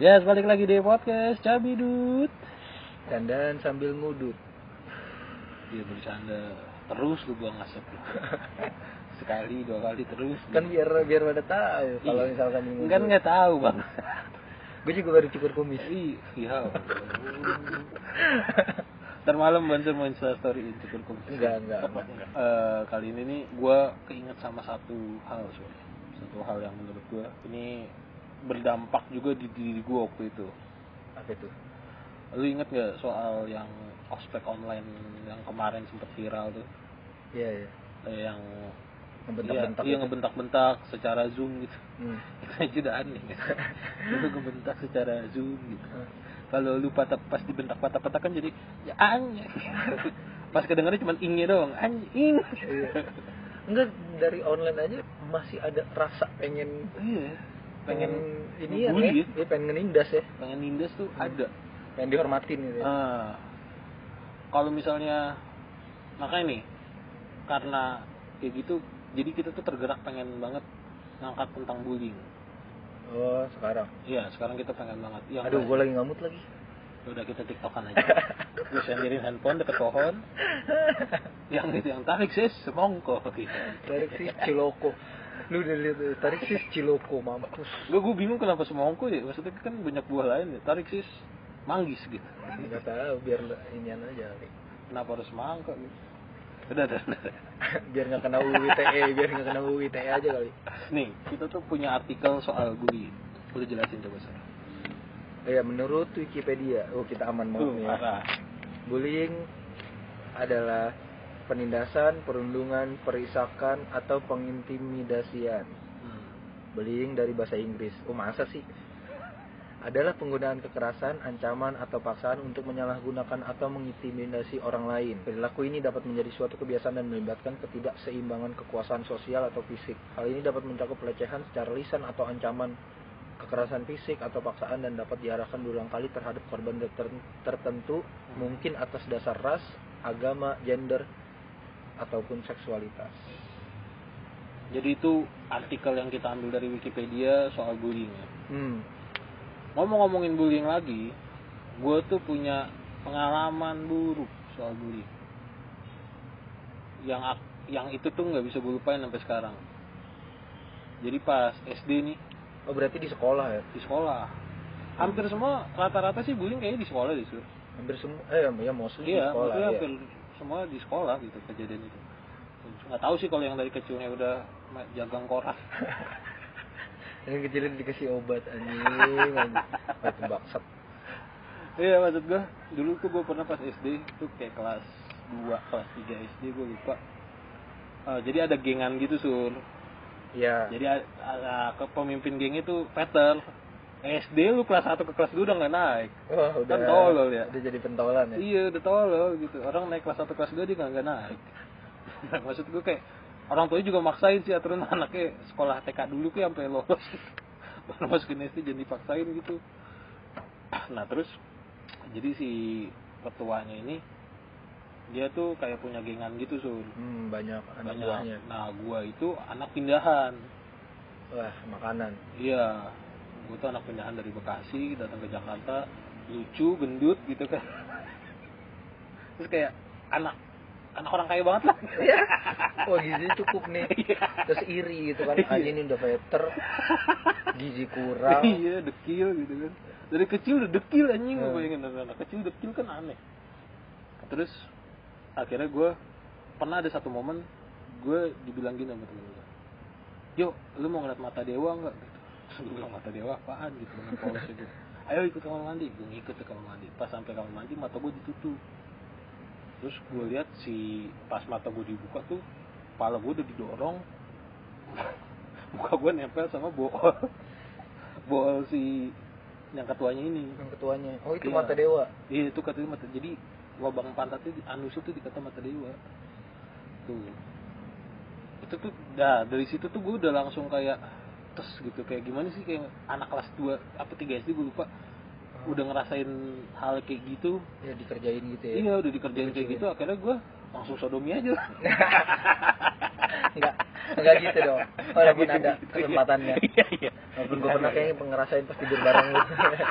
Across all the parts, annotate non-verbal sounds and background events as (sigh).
Ya, balik lagi di podcast Cabidut. Dandan sambil ngudut. Dia bercanda terus lu buang asap lu. (laughs) Sekali, dua kali terus. Kan biar biar pada tahu kalau Iya. misalkan ini. kan nggak tahu bang. (laughs) Gue juga baru cukur kumis. Iya. (laughs) Ntar malam bantu main story cukur kumis. Enggak, enggak. Eh, kali ini nih gue keinget sama satu hal soalnya. Satu hal yang menurut gue ini berdampak juga di diri gue waktu itu. Apa itu? Lu inget gak soal yang ospek online yang kemarin sempet viral tuh? Iya, iya. Eh, yang Ngebentak-bentak iya, iya itu. ngebentak-bentak secara zoom gitu Hmm. (laughs) itu aja udah aneh kan (laughs) lu ngebentak secara zoom gitu Hmm. kalau lu patah pas dibentak patah-patah kan jadi ya anjing (laughs) pas kedengarannya cuma ingnya doang anjing Iya. Enggak dari online aja masih ada rasa pengen iya pengen ini ya, ya, ya pengen ngenindas ya, pengen nindas tuh ada. pengen dihormatin gitu ya. ah. Kalau misalnya makanya nih karena kayak gitu jadi kita tuh tergerak pengen banget ngangkat tentang bullying. Oh, sekarang. iya sekarang kita pengen banget. Yang Aduh, gue lagi ngamut lagi. udah kita tiktokan aja. (laughs) Gue sendirin handphone deket pohon. (laughs) Yang itu yang tarik sis semongko gitu Tarik sis Ciloko. Lu udah lihat tuh, tarik sis Ciloko mampus. gue gue bingung kenapa semongko ya maksudnya kan banyak buah lain ya tarik sis manggis gitu Enggak tahu biar inian aja kali. kenapa harus semangka gitu udah udah, udah. (laughs) biar nggak kena UU ITE, biar nggak kena UU ITE aja kali. nih kita tuh punya artikel soal bullying udah jelasin coba sir Ya, menurut Wikipedia, oh kita aman banget nih ya. Bullying adalah penindasan, perundungan, perisakan, atau pengintimidasian. Hmm. Bullying dari bahasa Inggris. Oh masa sih? Adalah penggunaan kekerasan, ancaman, atau paksaan untuk menyalahgunakan atau mengintimidasi orang lain. Perilaku ini dapat menjadi suatu kebiasaan dan melibatkan ketidakseimbangan kekuasaan sosial atau fisik. Hal ini dapat mencakup pelecehan secara lisan atau ancaman kekerasan fisik atau paksaan dan dapat diarahkan berulang kali terhadap korban ter- tertentu, mungkin atas dasar ras, agama, gender, ataupun seksualitas. jadi itu artikel yang kita ambil dari Wikipedia soal bullying ya. Hmm. ngomong-ngomongin bullying lagi gue tuh punya pengalaman buruk soal bullying yang yang itu tuh nggak bisa gue lupain sampai sekarang jadi pas SD nih Oh berarti di sekolah ya? di sekolah hampir semua rata-rata sih bullying kayaknya di sekolah deh Sur. Hampir semua, eh ya mostly di iya sekolah. maksudnya iya. hampir semua di sekolah gitu kejadian itu nggak tahu sih kalau yang dari kecilnya udah jagang koran (laughs) Yang kecilnya dikasih obat anjing. Obat baksat. Iya maksud gue dulu tuh gue pernah pas SD tuh kayak kelas 2 kelas 3 SD gue lupa Eh, jadi ada gengan gitu sur Iya. jadi a- a- ke pemimpin geng itu Peter SD lu kelas 1 ke kelas 2 udah nggak naik. Wah, udah. Kan tolol ya. Udah jadi pentolan ya. iya udah tolol gitu. Orang naik kelas 1 kelas 2 dia nggak naik. (laughs) Maksud gue kayak orang tuanya juga maksain sih aturan (laughs) anaknya sekolah TK dulu kayak sampai lolos. (laughs) Baru masukin SD jadi dipaksain gitu. (clears throat) Nah terus jadi si ketuanya ini dia tuh kayak punya gengan gitu sun. Hmm, banyak anak banyak. buahnya. nah gua itu anak pindahan. Wah, makanan. iya gua tuh anak pindahan dari Bekasi datang ke Jakarta lucu gendut gitu kan terus kayak anak anak orang kaya banget lah Wah, gizi cukup nih. Iya. Terus iri gitu kan. Iya. Anjing ini udah veter. Gizi kurang. iya dekil gitu kan dari kecil udah dekil anjing Hmm. gue bayangin anak, anak kecil dekil kan aneh terus akhirnya gue pernah ada satu momen gue dibilang gini sama temen gue yuk lu mau ngeliat mata dewa nggak bilang mata dewa apaan? Gitu dengan polosnya gitu ayo ikut kamar mandi. Gue ngikut ke kamar mandi. Pas sampai kamar mandi mata gue ditutup. Terus gue lihat si pas mata gue dibuka tuh kepala gue udah didorong. (laughs) Muka gue nempel sama bool (laughs) bool si yang ketuanya ini. Yang ketuanya. Oh, itu Iya. mata dewa. iya itu katanya mata jadi lubang pantatnya di- anus itu dikata mata dewa. Tuh. Itu tuh dah dari situ tuh gue udah langsung kayak tes gitu kayak gimana sih kayak anak kelas 2 apa 3 SD gue lupa udah ngerasain hal kayak gitu Ya dikerjain gitu ya. iya udah dikerjain kayak gitu akhirnya gue langsung sodomi aja Enggak, enggak gitu dong. (laughs) Walaupun Gitu, ada gitu, kesempatannya. (laughs) iya iya Walaupun gue pernah kayaknya ngerasain pas tidur bareng lu.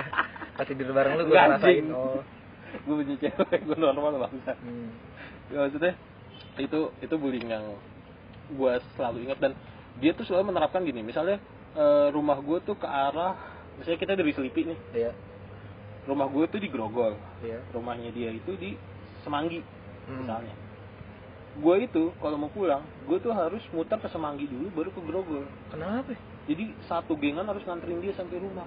(laughs) pas tidur bareng lu gue ngerasain. Oh. gue punya cewek gue normal bangsa Hmm. ya, maksudnya itu itu bullying yang gue selalu ingat dan dia tuh selalu menerapkan gini misalnya eh, rumah gue tuh ke arah misalnya kita dari Selipi nih Iya. rumah gue tuh di Grogol Iya. rumahnya dia itu di Semanggi Hmm. misalnya gue itu kalau mau pulang gue tuh harus muter ke Semanggi dulu baru ke Grogol Kenapa? jadi satu gengan harus nganterin dia sampai rumah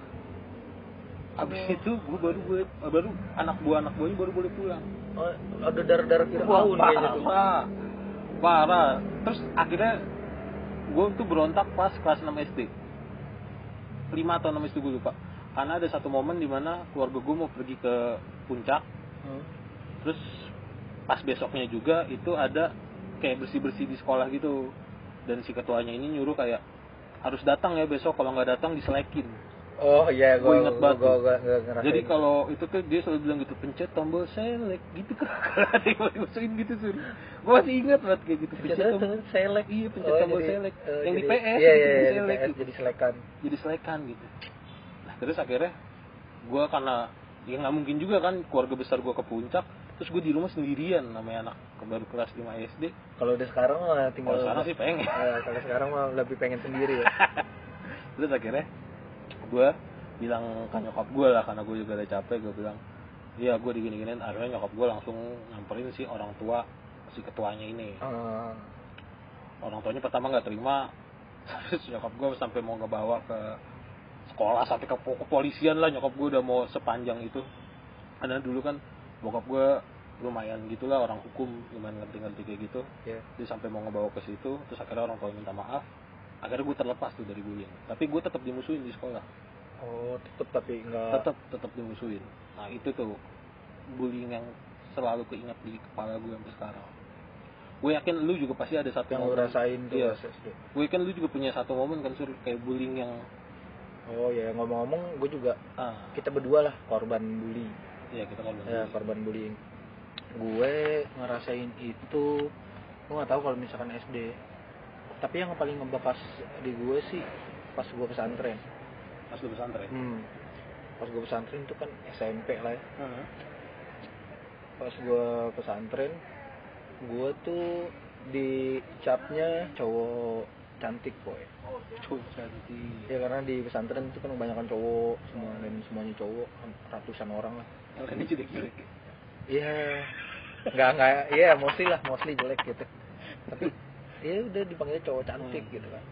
Abis Oh. itu gue baru gue baru anak buah anak buahnya baru boleh pulang Oh, ada darah-darah Wah, Fir'aun kayaknya tuh. parah parah terus akhirnya gue tuh berontak pas kelas 6 SD 5 atau 6 SD gue lupa. Karena ada satu momen di mana keluarga gue mau pergi ke puncak. Hmm. terus pas besoknya juga itu ada kayak bersih bersih di sekolah gitu. Dan si ketuanya ini nyuruh kayak harus datang ya besok kalau nggak datang diselekin Oh iya, Gua gue inget banget Gue tuh. ngerasain. jadi kalau itu tuh dia selalu bilang gitu pencet tombol select gitu kan (laughs) kalau ada yang mau dimasukin gitu sur gue masih ingat banget kayak gitu pencet pencet tombol select. iya pencet Oh, tombol jadi- select oh, yang di jadi- PS Iya, gitu, iya, di iya, di select PS gitu. jadi selekan. jadi selekan gitu nah terus akhirnya gue karena ya nggak mungkin juga kan keluarga besar gue ke puncak terus gue di rumah sendirian namanya anak baru kelas 5 SD Kalau udah sekarang mah tinggal kalau sekarang sih pengen Eh, kalau sekarang mah lebih pengen sendiri ya. (laughs) terus akhirnya gue bilang ke nyokap gue lah karena gue juga udah capek gue bilang iya gue digini-giniin. Akhirnya nyokap gue langsung nyamperin si orang tua si ketuanya ini. Ah. orang tuanya pertama nggak terima (laughs) terus nyokap gue sampai mau ngebawa ke sekolah sampai ke po- kepolisian lah nyokap gue udah mau sepanjang itu. Karena dulu kan bokap gue lumayan gitulah orang hukum lumayan ngerti-ngerti kayak gitu. Ya. dia sampai mau ngebawa ke situ terus akhirnya orang tua minta maaf akhirnya gue terlepas tuh dari bullying. Tapi gue tetap dimusuhin di sekolah. Oh, tetep tapi enggak tetap tetap dimusuhin. Nah itu tuh bullying yang selalu keinget di kepala gue sampai sekarang. Gue yakin lu juga pasti ada satu yang momen. rasain tuh iya. gue yakin lu juga punya satu momen kan sur kayak bullying yang Oh ya, ngomong-ngomong gue juga ah. kita berdua lah korban bully. iya kita kan Ya, korban bullying. Gue ngerasain itu gue nggak tahu kalau misalkan SD. Tapi yang paling ngebekas di gue sih pas gue pesantren. pas lu pesantren Hmm. Pas gue pesantren itu kan SMP lah ya. Heeh. Pas gue pesantren, gue tuh dicapnya cowok cantik boy. Cuk, cantik Ya karena di pesantren itu kan kebanyakan cowok semua dan semuanya cowok ratusan orang lah. Makanya jelek-jelek Iya. Enggak enggak iya mostly lah, mostly jelek gitu. Tapi ya udah dipanggil cowok cantik Hmm. gitu kan.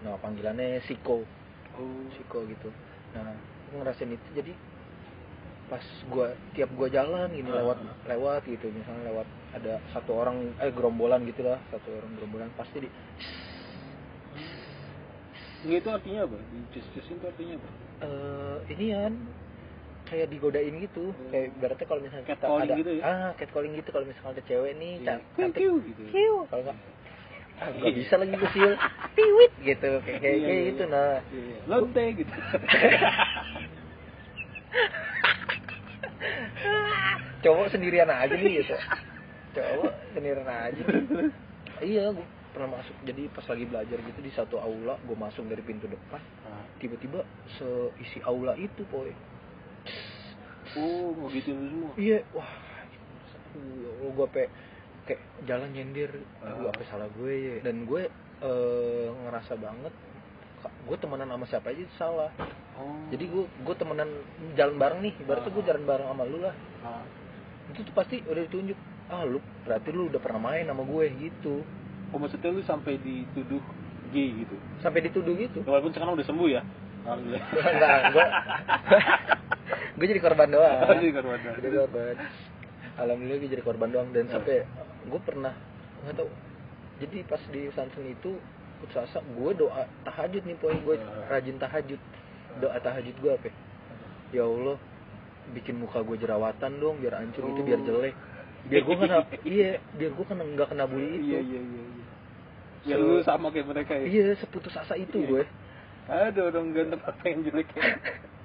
Nah, panggilannya Siko, oh Siko gitu. Nah, ngerasain itu jadi pas gua tiap gua jalan gini Ah. lewat lewat gitu misalnya lewat ada satu orang eh gerombolan gitu lah satu orang gerombolan pasti di Nggak, itu artinya apa cus-cusin itu artinya apa eh ini kan kayak digodain gitu Hmm. kayak berarti kalau misalnya kita Catcalling ada gitu ya? ah catcalling gitu kalau misalnya ada cewek nih Iya. Kiu, cantik kiu, gitu kiu kalau nggak ah, nggak bisa lagi gue siul. (laughs) Piwit. Gitu kayak kayak, Iya, kayak iya, gitu nah. Iya, lonte gitu. (laughs) Cowok sendirian aja nih gitu. Cowok sendirian aja. Iya gue pernah masuk. Jadi pas lagi belajar gitu di satu aula gue masuk dari pintu depan. Nah, tiba-tiba seisi aula itu poy oh lu semua? Iya wah gue pe kayak jalan nyender aduh Ah. apa salah gue ya dan gue eh, ngerasa banget gue temenan sama siapa aja itu salah oh jadi gue gue temenan jalan bareng nih berarti gue Ah. jalan bareng sama lu lah Ah. itu tuh pasti udah ditunjuk ah lu berarti lu udah pernah main sama gue gitu oh maksudnya lu sampai dituduh gay gitu sampai dituduh gitu walaupun sekarang udah sembuh ya alhamdulillah enggak gue (laughs) gue jadi korban doang Oh, jadi korban doang. jadi korban alhamdulillah gue jadi korban doang dan Ya. sampai gue pernah nggak tahu. Jadi pas di pesantren itu putusasa gue doa tahajud nih poin gue Ya. rajin tahajud. Doa tahajud gue apa ya? ya allah bikin muka gue jerawatan dong biar hancur itu biar Oh. jelek. Biar gue kena iya biar gue kena nggak kena bully itu. iya iya iya. Iya So- lu sama kayak mereka ya? iya seputus asa itu Iya. gue ada orang ganteng apa yang jelek ya? (laughs)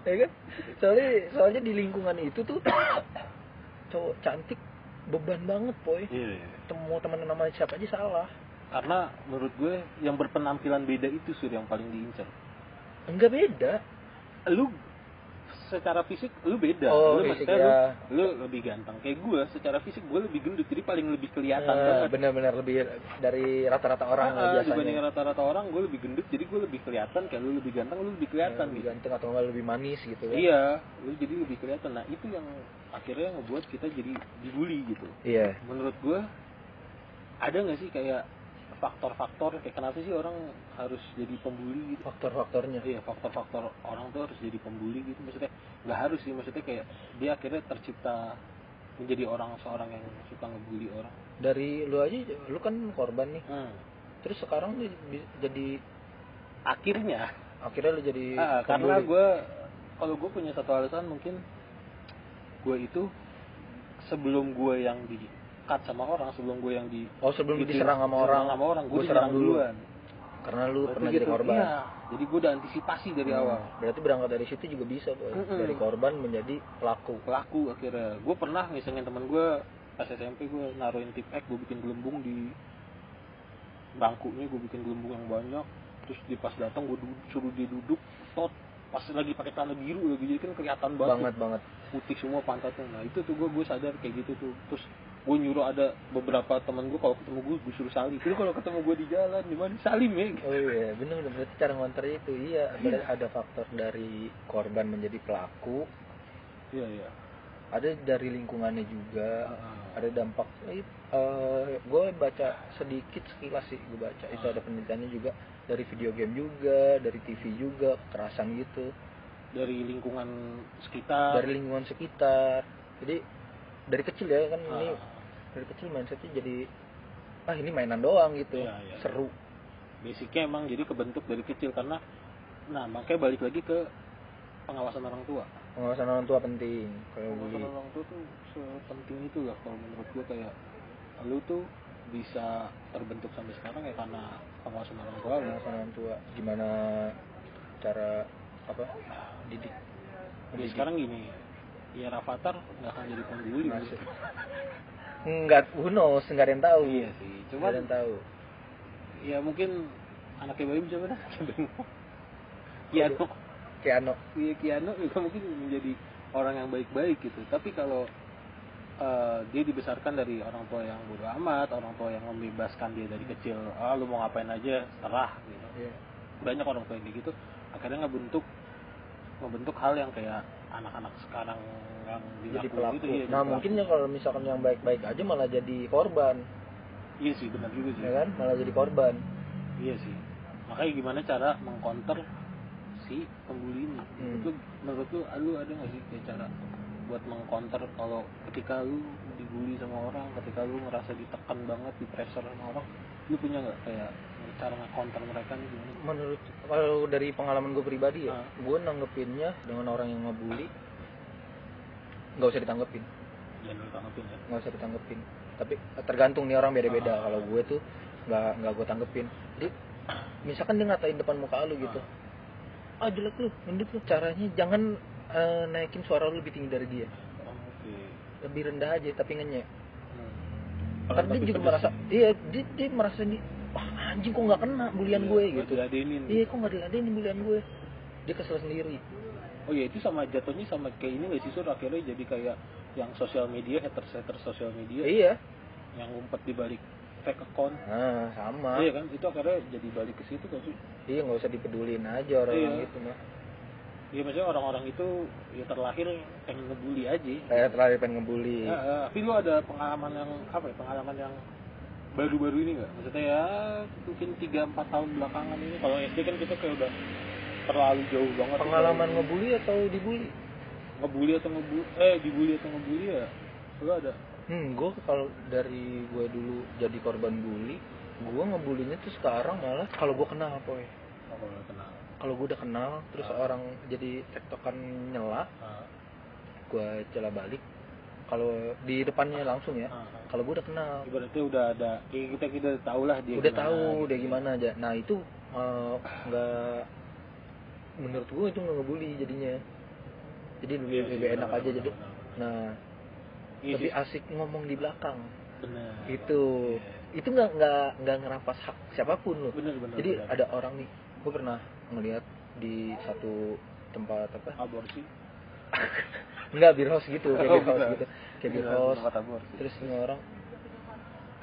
Ya kan? Soalnya soalnya di lingkungan itu tuh (coughs) cowok cantik beban banget poy iya temu teman nama siapa aja salah. Karena menurut gue yang berpenampilan beda itu sur yang paling diincar. Enggak beda. Lu secara fisik lu beda. Oh, lu fisik, maksudnya ya. lu, lu lebih ganteng. Kayak gue secara fisik gue lebih gendut jadi paling lebih kelihatan Eh, banget. benar-benar lebih dari rata-rata orang ah, biasanya. dibanding rata-rata orang gue lebih gendut jadi gue lebih kelihatan. Kayak lu lebih ganteng lu lebih kelihatan lebih gitu. ganteng atau enggak lebih manis gitu kan iya lu jadi lebih kelihatan. Nah itu yang akhirnya ngebuat kita jadi dibully gitu. Iya. Menurut gue ada nggak sih kayak faktor-faktor kayak kenapa sih orang harus jadi pembuli gitu? Faktor-faktornya. Iya faktor-faktor orang tuh harus jadi pembuli gitu maksudnya. Nggak harus sih maksudnya kayak dia akhirnya tercipta menjadi orang seorang yang suka ngebully orang. Dari lu aja lu kan korban nih. Hmm. terus sekarang lu jadi akhirnya. Akhirnya lu jadi ah, karena gue kalau gue punya satu alasan mungkin gue itu sebelum gue yang di cut sama orang sebelum gue yang di oh sebelum gitu, diserang sama orang. sama orang gue diserang serang dulu. duluan. Karena lu Berarti pernah gitu, jadi korban. iya. jadi gue udah antisipasi dari Hmm, awal. Berarti berangkat dari situ juga bisa boy. Mm-mm. dari korban menjadi pelaku. Pelaku akhirnya. Gue pernah ngisengin temen gue pas SMP gue naruhin tip X gue bikin gelembung di bangkunya gue bikin gelembung yang banyak. Terus di pas datang gue suruh dia duduk tot. Pas lagi pakai celana biru lagi jadi kan kelihatan banget, banget banget. Putih semua pantatnya. Nah itu tuh gue gue sadar kayak gitu tuh. Terus gue nyuruh ada beberapa temen gue kalau ketemu gue gue suruh salim. Itu kalau ketemu gue di jalan di mana? Salim ya. Oh iya bener bener. Berarti cara ngonternya itu iya. Berarti ada faktor dari korban menjadi pelaku. Iya iya. Ada dari lingkungannya juga. Ah. ada dampak eh, gue baca sedikit sekilas sih gue baca. Itu Ah. ada penelitiannya juga. Dari video game juga dari TV juga kekerasan gitu. Dari lingkungan sekitar. Dari lingkungan sekitar. Jadi dari kecil ya kan ini Ah. Dari kecil mindsetnya jadi ah ini mainan doang gitu Iya, iya. seru basicnya emang jadi kebentuk dari kecil karena nah makanya balik lagi ke pengawasan orang tua pengawasan orang tua penting kalau pengawasan bully orang tua tuh sepenting itu lah kalau menurut gue kayak lu tuh bisa terbentuk sampai sekarang ya karena pengawasan orang tua pengawasan orang tua gimana cara apa didik ya mendidik. sekarang gini ya Rafathar nggak akan jadi pembuli gitu. Nggak who knows nggak ada yang tahu. Iya sih nggak cuman ada yang tahu. ya mungkin anaknya Bayu siapa dah? Kiano kayak ano Iya Kiano juga mungkin menjadi orang yang baik-baik gitu. Tapi kalau eh, dia dibesarkan dari orang tua yang bodoh amat, orang tua yang membebaskan dia dari kecil, ah lu mau ngapain aja terah gitu. Iya. Banyak orang tua yang gitu, akhirnya ngebentuk ngebentuk hal yang kayak anak-anak sekarang yang jadi dilakuin pelaku gitu, iya, jadi nah pelaku. mungkin ya kalau misalkan yang baik-baik aja malah jadi korban Iya sih benar juga sih. ya kan malah jadi korban Iya sih. Makanya gimana cara mengcounter si pembuli ini? Hmm. Menurut lu, menurut lu, lu ada nggak sih kayak cara buat mengcounter kalau ketika lu dibully sama orang, ketika lu ngerasa ditekan banget, di pressure sama orang, lu punya nggak kayak cara nge-counter mereka nih gimana? menurut kalau dari pengalaman gue pribadi ya Ah. gue nanggepinnya dengan orang yang ngebully nggak usah ditanggepin Ya lu tanggepin ya. nggak usah ditanggepin tapi tergantung nih orang beda-beda Ah. kalau gue tuh nggak nggak gue tanggepin jadi misalkan dia ngatain depan muka lu gitu ah jelek lu gendut lu caranya jangan eh, naikin suara lu lebih tinggi dari dia Oh, Oke. lebih rendah aja tapi ngenyek Hmm. Karena dia Tapi juga merasa sih. iya dia, dia merasa di wah anjing kok nggak kena bulian Iya, gue gitu. diladenin. iya kok nggak diladenin bulian gue. Dia kesel sendiri. Oh iya itu sama jatuhnya sama kayak ini nggak sih sur? Akhirnya jadi kayak yang sosial media haters haters sosial media. Iya. Yang ngumpet di balik fake account. Nah sama. Iya kan, itu akhirnya jadi balik ke situ kan sih. iya nggak usah dipedulin aja orang Iya. itu mah Iya maksudnya orang-orang itu ya terlahir pengen ngebully aja. kayak terlalu pengen ngebully. Ya, ya, tapi lu ada pengalaman yang apa ya? Pengalaman yang baru-baru ini nggak? Maksudnya ya mungkin 3-4 tahun belakangan ini. Kalau SD kan kita kayak udah terlalu jauh banget. pengalaman ngebully atau dibully ngebully atau ngebully eh dibully atau ngebully ya? Lu ada? hmm gue kalau dari gue dulu jadi korban bully gue ngebulinya tuh sekarang malah kalau gue kenal apa ya Oh, kalau kenal. kalau gue udah kenal terus Ah. orang jadi tektokan nyela Ah, gue celah balik kalau di depannya langsung ya ah, kalau gue udah kenal Ibaratnya udah ada, kita kita tahu lah dia. udah gimana, tahu gitu. dia gimana aja nah itu eh, nggak menurut gue itu nggak ngebully jadinya jadi lebih Iya sih, lebih enak benar, aja benar, jadi benar, benar. nah Iya lebih sih. asik ngomong di belakang bener itu Iya. itu nggak nggak nggak ngerampas hak siapa pun loh bener bener jadi bener. ada orang nih gue pernah ngelihat di satu tempat apa aborsi (laughs) Enggak beer house gitu kayak Oh, beer house gitu. Kayak beer Iya, house. terus ini orang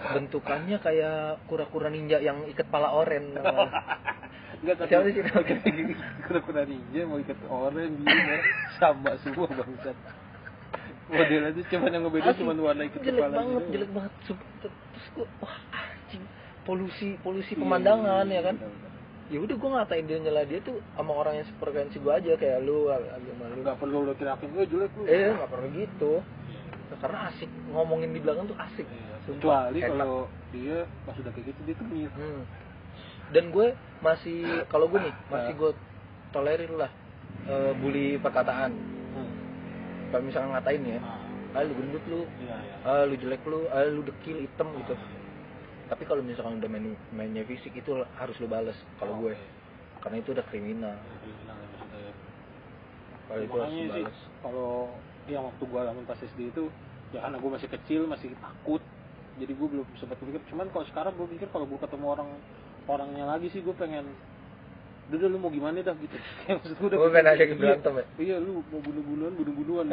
bentukannya kayak kura-kura ninja yang ikat pala oren. (laughs) Enggak tapi Siapa sih? kura-kura ninja mau ikat orang biru sama semua bangsat. Modelnya itu cuma yang ngebeda cuma warna ikat jelek kepala banget jelek banget terus gue wah anjing. Polusi polusi pemandangan iya, ya kan. Ya udah gue ngatain dia nyela dia tuh sama orang yang sefrekuensi gue aja kayak lu agama lu Enggak perlu lo kirain gue jelek lu. eh nggak perlu gitu karena asik ngomongin di belakang tuh asik. Sumpah, Kecuali kalau dia pas udah kayak gitu dia tuh ngir. Hmm. Dan gue masih kalau gue nih masih Nah. gue tolerir lah eh, bully perkataan. Kalau misalnya ngatain ya, Nah, ah lu gendut lu, iya iya. ah lu jelek lu, ah lu dekil hitam gitu. Tapi kalau misalkan udah main mainnya fisik itu harus lu bales kalau gue. Karena itu udah kriminal. Kriminal ya ya. Kalau itu harus sih kalau yang waktu gue alamin pas SD itu ya karena gue masih kecil masih takut jadi gue belum sempat pikir cuman kalau sekarang gue pikir kalau gue ketemu orang orangnya lagi sih gue pengen udah udah, lu mau gimana dah gitu (laughs) kayak maksud gue udah Gue pengen aja berantem ya. iya lu mau bunuh bunuhan bunuh bunuhan (laughs)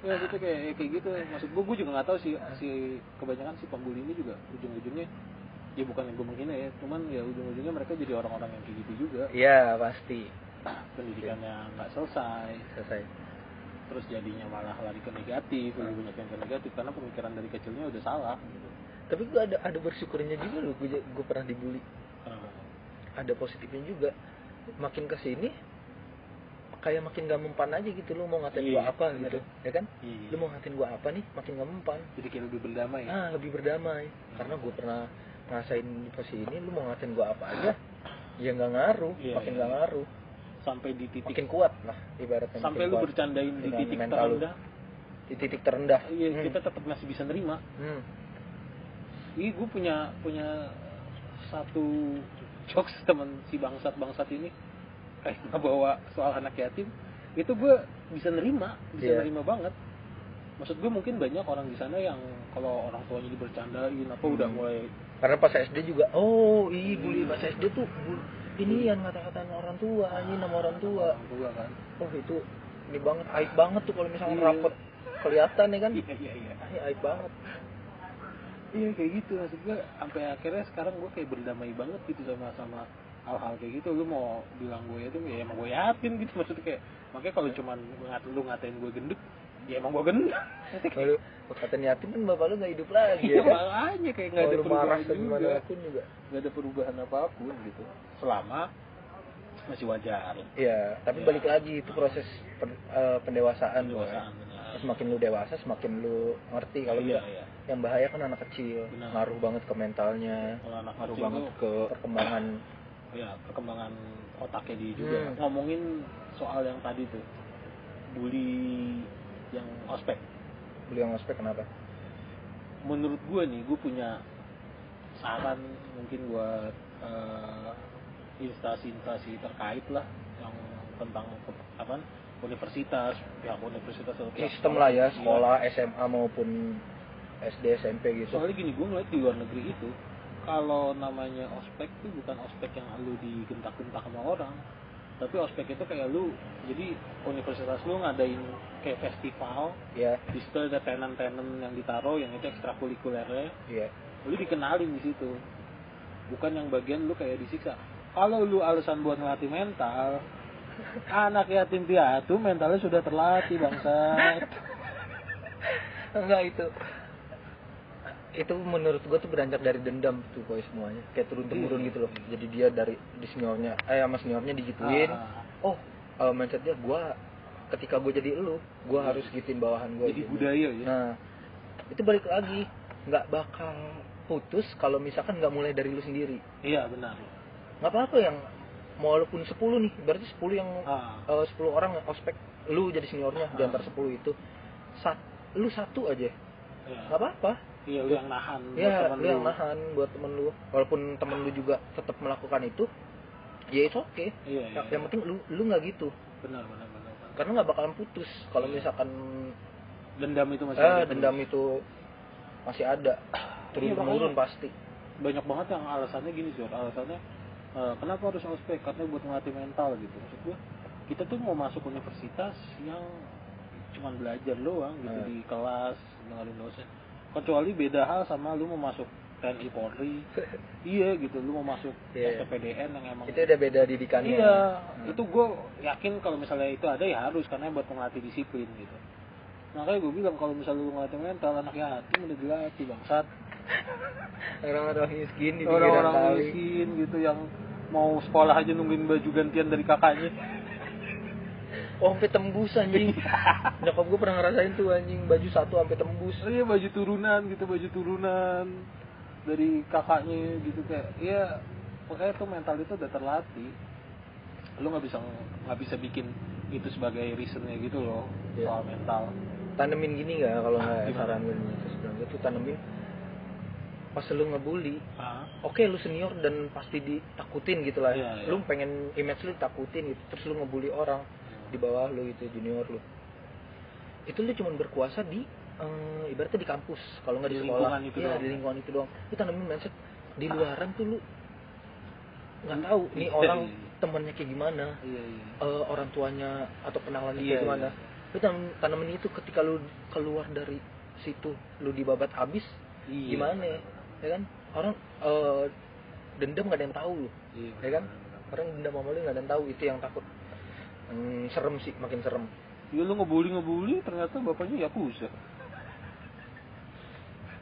ya gitu kayak kayak gitu maksud gue gue juga nggak tahu sih si kebanyakan si pembuli ini juga ujung ujungnya ya bukan yang gue menghina ya cuman ya ujung ujungnya mereka jadi orang-orang yang kayak gitu juga Iya pasti. pendidikannya nggak selesai Selesai. terus jadinya malah lari ke negatif lebih banyak yang ke negatif karena pemikiran dari kecilnya udah salah gitu. Tapi gue ada ada bersyukurnya juga loh. Gue gue pernah dibully. Kenapa? ada positifnya juga makin ke sini kayak makin gak mempan aja gitu lu mau ngatain gua Iya, apa bener. gitu ya kan Iya. lu mau ngatain gua apa nih makin gak mempan jadi kayak lebih berdamai ya? ah lebih berdamai karena gue pernah ngerasain di posisi ini lu mau ngatain gua apa aja ya nggak ngaruh Iya, makin iya, nggak iya. ngaruh sampai di titik makin kuat lah ibaratnya sampai lu kuat. bercandain di titik mental lu. terendah di titik terendah iya Hmm. kita tetap masih bisa nerima Hmm. ini gue punya punya satu jokes teman si bangsat bangsat ini eh bawa soal anak yatim itu gue bisa nerima bisa Iya. nerima banget. Maksud gue mungkin banyak orang di sana yang kalau orang tuanya dibercandain apa udah Hmm. mulai karena pas SD juga oh iya bully. Pas SD tuh ini yang kata-kataan orang tua ini nama orang tua. Orang tua kan? Oh itu ini banget aib banget tuh kalau misalnya Iya. rapet kelihatan ya kan? Iya iya iya. Ini aib banget. Iya kayak gitu. Maksud gue sampai akhirnya sekarang gue kayak berdamai banget gitu sama sama hal-hal kayak gitu lu mau bilang gue itu ya emang gue yakin gitu. Maksudnya kayak makanya kalau cuman ngat lu ngatain gue gendut ya emang gue gendut. (laughs) Kalau kata yatim kan bapak lu nggak hidup lagi Iya ya. kan makanya kayak nggak ada perubahan juga. juga. Nggak ada perubahan apa pun gitu. Selama masih wajar. Iya, tapi balik lagi itu proses pen- eh, pendewasaan benar. Semakin lu dewasa, semakin lu ngerti kalau iya iya. yang bahaya kan anak kecil, Benar. ngaruh banget ke mentalnya, kalau anak ngaruh kecil banget ke perkembangan. Ya perkembangan otaknya dia juga Hmm. ngomongin soal yang tadi tuh bully yang ospek Beli yang ospek kenapa? menurut gue nih gue punya saran mungkin buat eh, instansi-instansi terkait lah yang tentang apa universitas pihak universitas atau pihak Sistem lah ya, sekolah, SMA maupun SD, SMP gitu. soalnya gini gue ngeliat di luar negeri itu kalau namanya ospek tuh bukan ospek yang lu digentak-gentak sama orang. Tapi ospek itu kayak lu jadi universitas lu ngadain kayak festival Iya, di situ ada tenan-tenan yang ditaruh yang itu ekstrakurikulernya. Iya. lu dikenalin di situ. Bukan yang bagian lu kayak disiksa. Kalau lu alasan buat ngelatih mental (laughs) anak yatim piatu mentalnya sudah terlatih bangsat. (laughs) Enggak itu. Itu menurut gua tuh beranjak dari dendam tuh boy semuanya. Kayak turun temurun Iya. gitu loh. Jadi dia dari di seniornya, eh sama seniornya digituin. Ah, oh uh, mindsetnya gue ketika gue jadi elu gue harus gituin bawahan gue jadi budaya ya nah itu balik lagi nggak bakal putus kalau misalkan nggak mulai dari lu sendiri iya benar nggak apa-apa yang walaupun 10 nih berarti 10 yang ah eh, 10 orang ospek lu jadi seniornya di Ah. antara 10 itu sat, lu satu aja iya. nggak apa-apa iya lu yang nahan ya temen lu yang nahan buat temen lu. Walaupun temen lu juga tetap melakukan itu ya itu oke iya, iya, yang, yang penting lu lu nggak gitu. Benar benar benar benar. karena nggak bakalan putus kalau Iya. misalkan dendam itu masih ah ada dendam itu masih ada. Turun Iya, temurun pasti. banyak banget yang alasannya gini Jor alasannya eh, kenapa harus ospek? Karena buat ngelatih mental gitu. Maksud gua kita tuh mau masuk universitas yang cuman belajar doang gitu Hmm. di kelas dengerin dosen kecuali beda hal sama lu mau masuk TNI Polri. (laughs) Iya gitu lu mau masuk Iya. SPPDN yang emang itu udah beda didikannya. Iya Hmm. itu gue yakin kalau misalnya itu ada ya harus karena buat ngelatih disiplin gitu. Makanya gue bilang kalau misalnya lu ngelatih mental anak yatim udah dilatih bangsat. (laughs) Orang-orang miskin di orang-orang miskin gitu yang mau sekolah aja nungguin baju gantian dari kakaknya oh sampai tembus anjing. (laughs) Nyokap gue pernah ngerasain tuh anjing baju satu sampai tembus. Iya baju turunan gitu baju turunan. Dari kakaknya gitu kayak iya makanya tuh mental itu udah terlatih. Lu nggak bisa nggak bisa bikin itu sebagai reasonnya gitu loh Iya. soal mental. Tanemin gini nggak kalau nggak Gimana? saran gue bilang gitu tanemin pas lu ngebully ah. oke lu senior dan pasti ditakutin gitu lah. Iya, iya. lu pengen image lu ditakutin gitu terus lu ngebully orang di bawah lu gitu junior lu. Itu lu cuman berkuasa di eh, ibaratnya di kampus kalau nggak di, Di sekolah. itu doang. di lingkungan itu doang. Lu tanemin mindset di luaran tuh lu nggak tahu nih Iya, orang iya. temennya kayak gimana iya iya. eh, orang tuanya atau kenalannya Iya, kayak gimana. Iya. lu tanam- tanemin itu ketika lu keluar dari situ lu dibabat habis Iya. gimana ya kan? Orang eh, dendam nggak ada yang tahu lu Iya, ya kan? orang dendam sama lu nggak ada yang tahu itu yang takut Hmm, serem sih makin serem Ya lu ngebully ngebully ternyata bapaknya yakuza.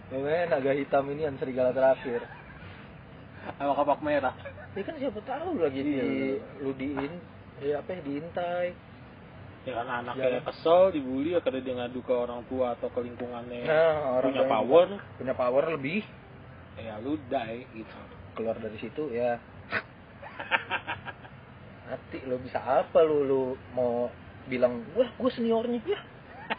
Memang naga hitam ini yang serigala terakhir Sama kapak merah. ini kan siapa tahu lagi di Iya. lu diin ya apa ya diintai Ya karena anaknya Iya. kesel dibully ya karena dia ngadu ke orang tua atau ke lingkungannya nah orang punya power punya power lebih ya lu die gitu. keluar dari situ ya hati lo bisa apa lu lu mau bilang wah gue seniornya ya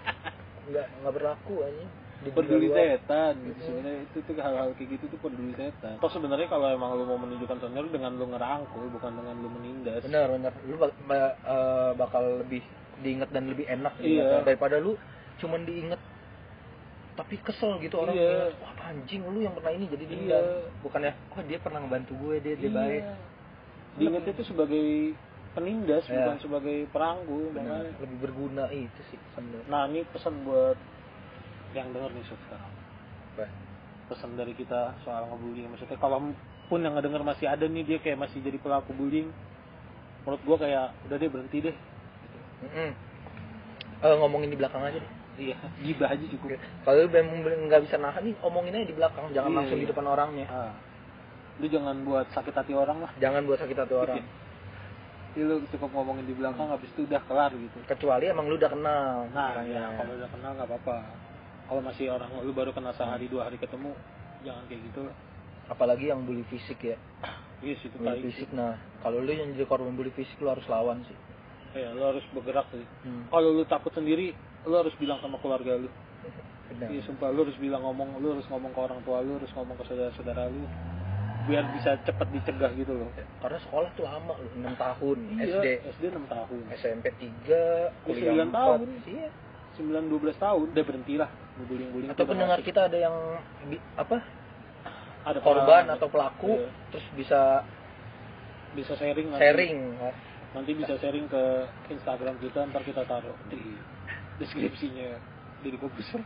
(laughs) nggak nggak berlaku aja di peduli setan gitu Mhm. sebenarnya itu tuh hal-hal kayak gitu tuh peduli setan toh sebenarnya kalau emang lu mau menunjukkan senior dengan lu ngerangkul bukan dengan lu menindas benar benar lu bak- ba- eh, bakal lebih diinget dan lebih enak Iya. daripada lu cuman diinget tapi kesel gitu orang Iya. ingat, wah anjing lu yang pernah ini jadi Iya. dendam bukannya oh dia pernah ngebantu gue dia dia Iya. baik diingatnya itu sebagai penindas Iya. bukan sebagai peranggu Benar. makanya lebih berguna itu sih sebenarnya nah ini pesan buat yang denger nih sekarang Apa? pesan dari kita soal ngebullying maksudnya kalau pun yang ngedenger masih ada nih dia kayak masih jadi pelaku bullying menurut gua kayak udah deh berhenti deh Mm-mm. Eh, ngomongin di belakang aja deh iya gibah aja cukup kalau memang nggak bisa nahan nih omongin aja di belakang jangan Iya, langsung di iya. depan orangnya ah. Lu jangan buat sakit hati orang lah. Jangan buat sakit hati orang. Jadi (laughs) lu cukup ngomongin di belakang habis itu udah kelar gitu. Kecuali emang lu udah kenal nah orangnya. ya kalau udah kenal nggak apa-apa. Kalau masih orang lu baru kenal sehari dua hari ketemu jangan kayak gitu. Lah apalagi yang bully fisik ya. (coughs) Yes itu bully fisik nah. Kalau lu yang jadi korban bully fisik lu harus lawan sih. Ya lu harus bergerak sih. Hmm. kalau lu takut sendiri lu harus bilang sama keluarga lu. Benar. Iya sumpah lu harus bilang ngomong, lu harus ngomong ke orang tua lu, harus ngomong ke saudara-saudara lu biar bisa cepet dicegah gitu loh. karena sekolah tuh lama lu 6 tahun Iya, SD SD 6 tahun. SMP 3 kuliah 9 4 tahun. iya 9 12 tahun udah berhenti lah bullying-bullying. atau pendengar kita ada yang apa ada korban atau pelaku Iya. terus bisa bisa sharing nanti. sharing Nanti bisa sharing ke Instagram kita ntar kita taruh di deskripsinya jadi Kobuser.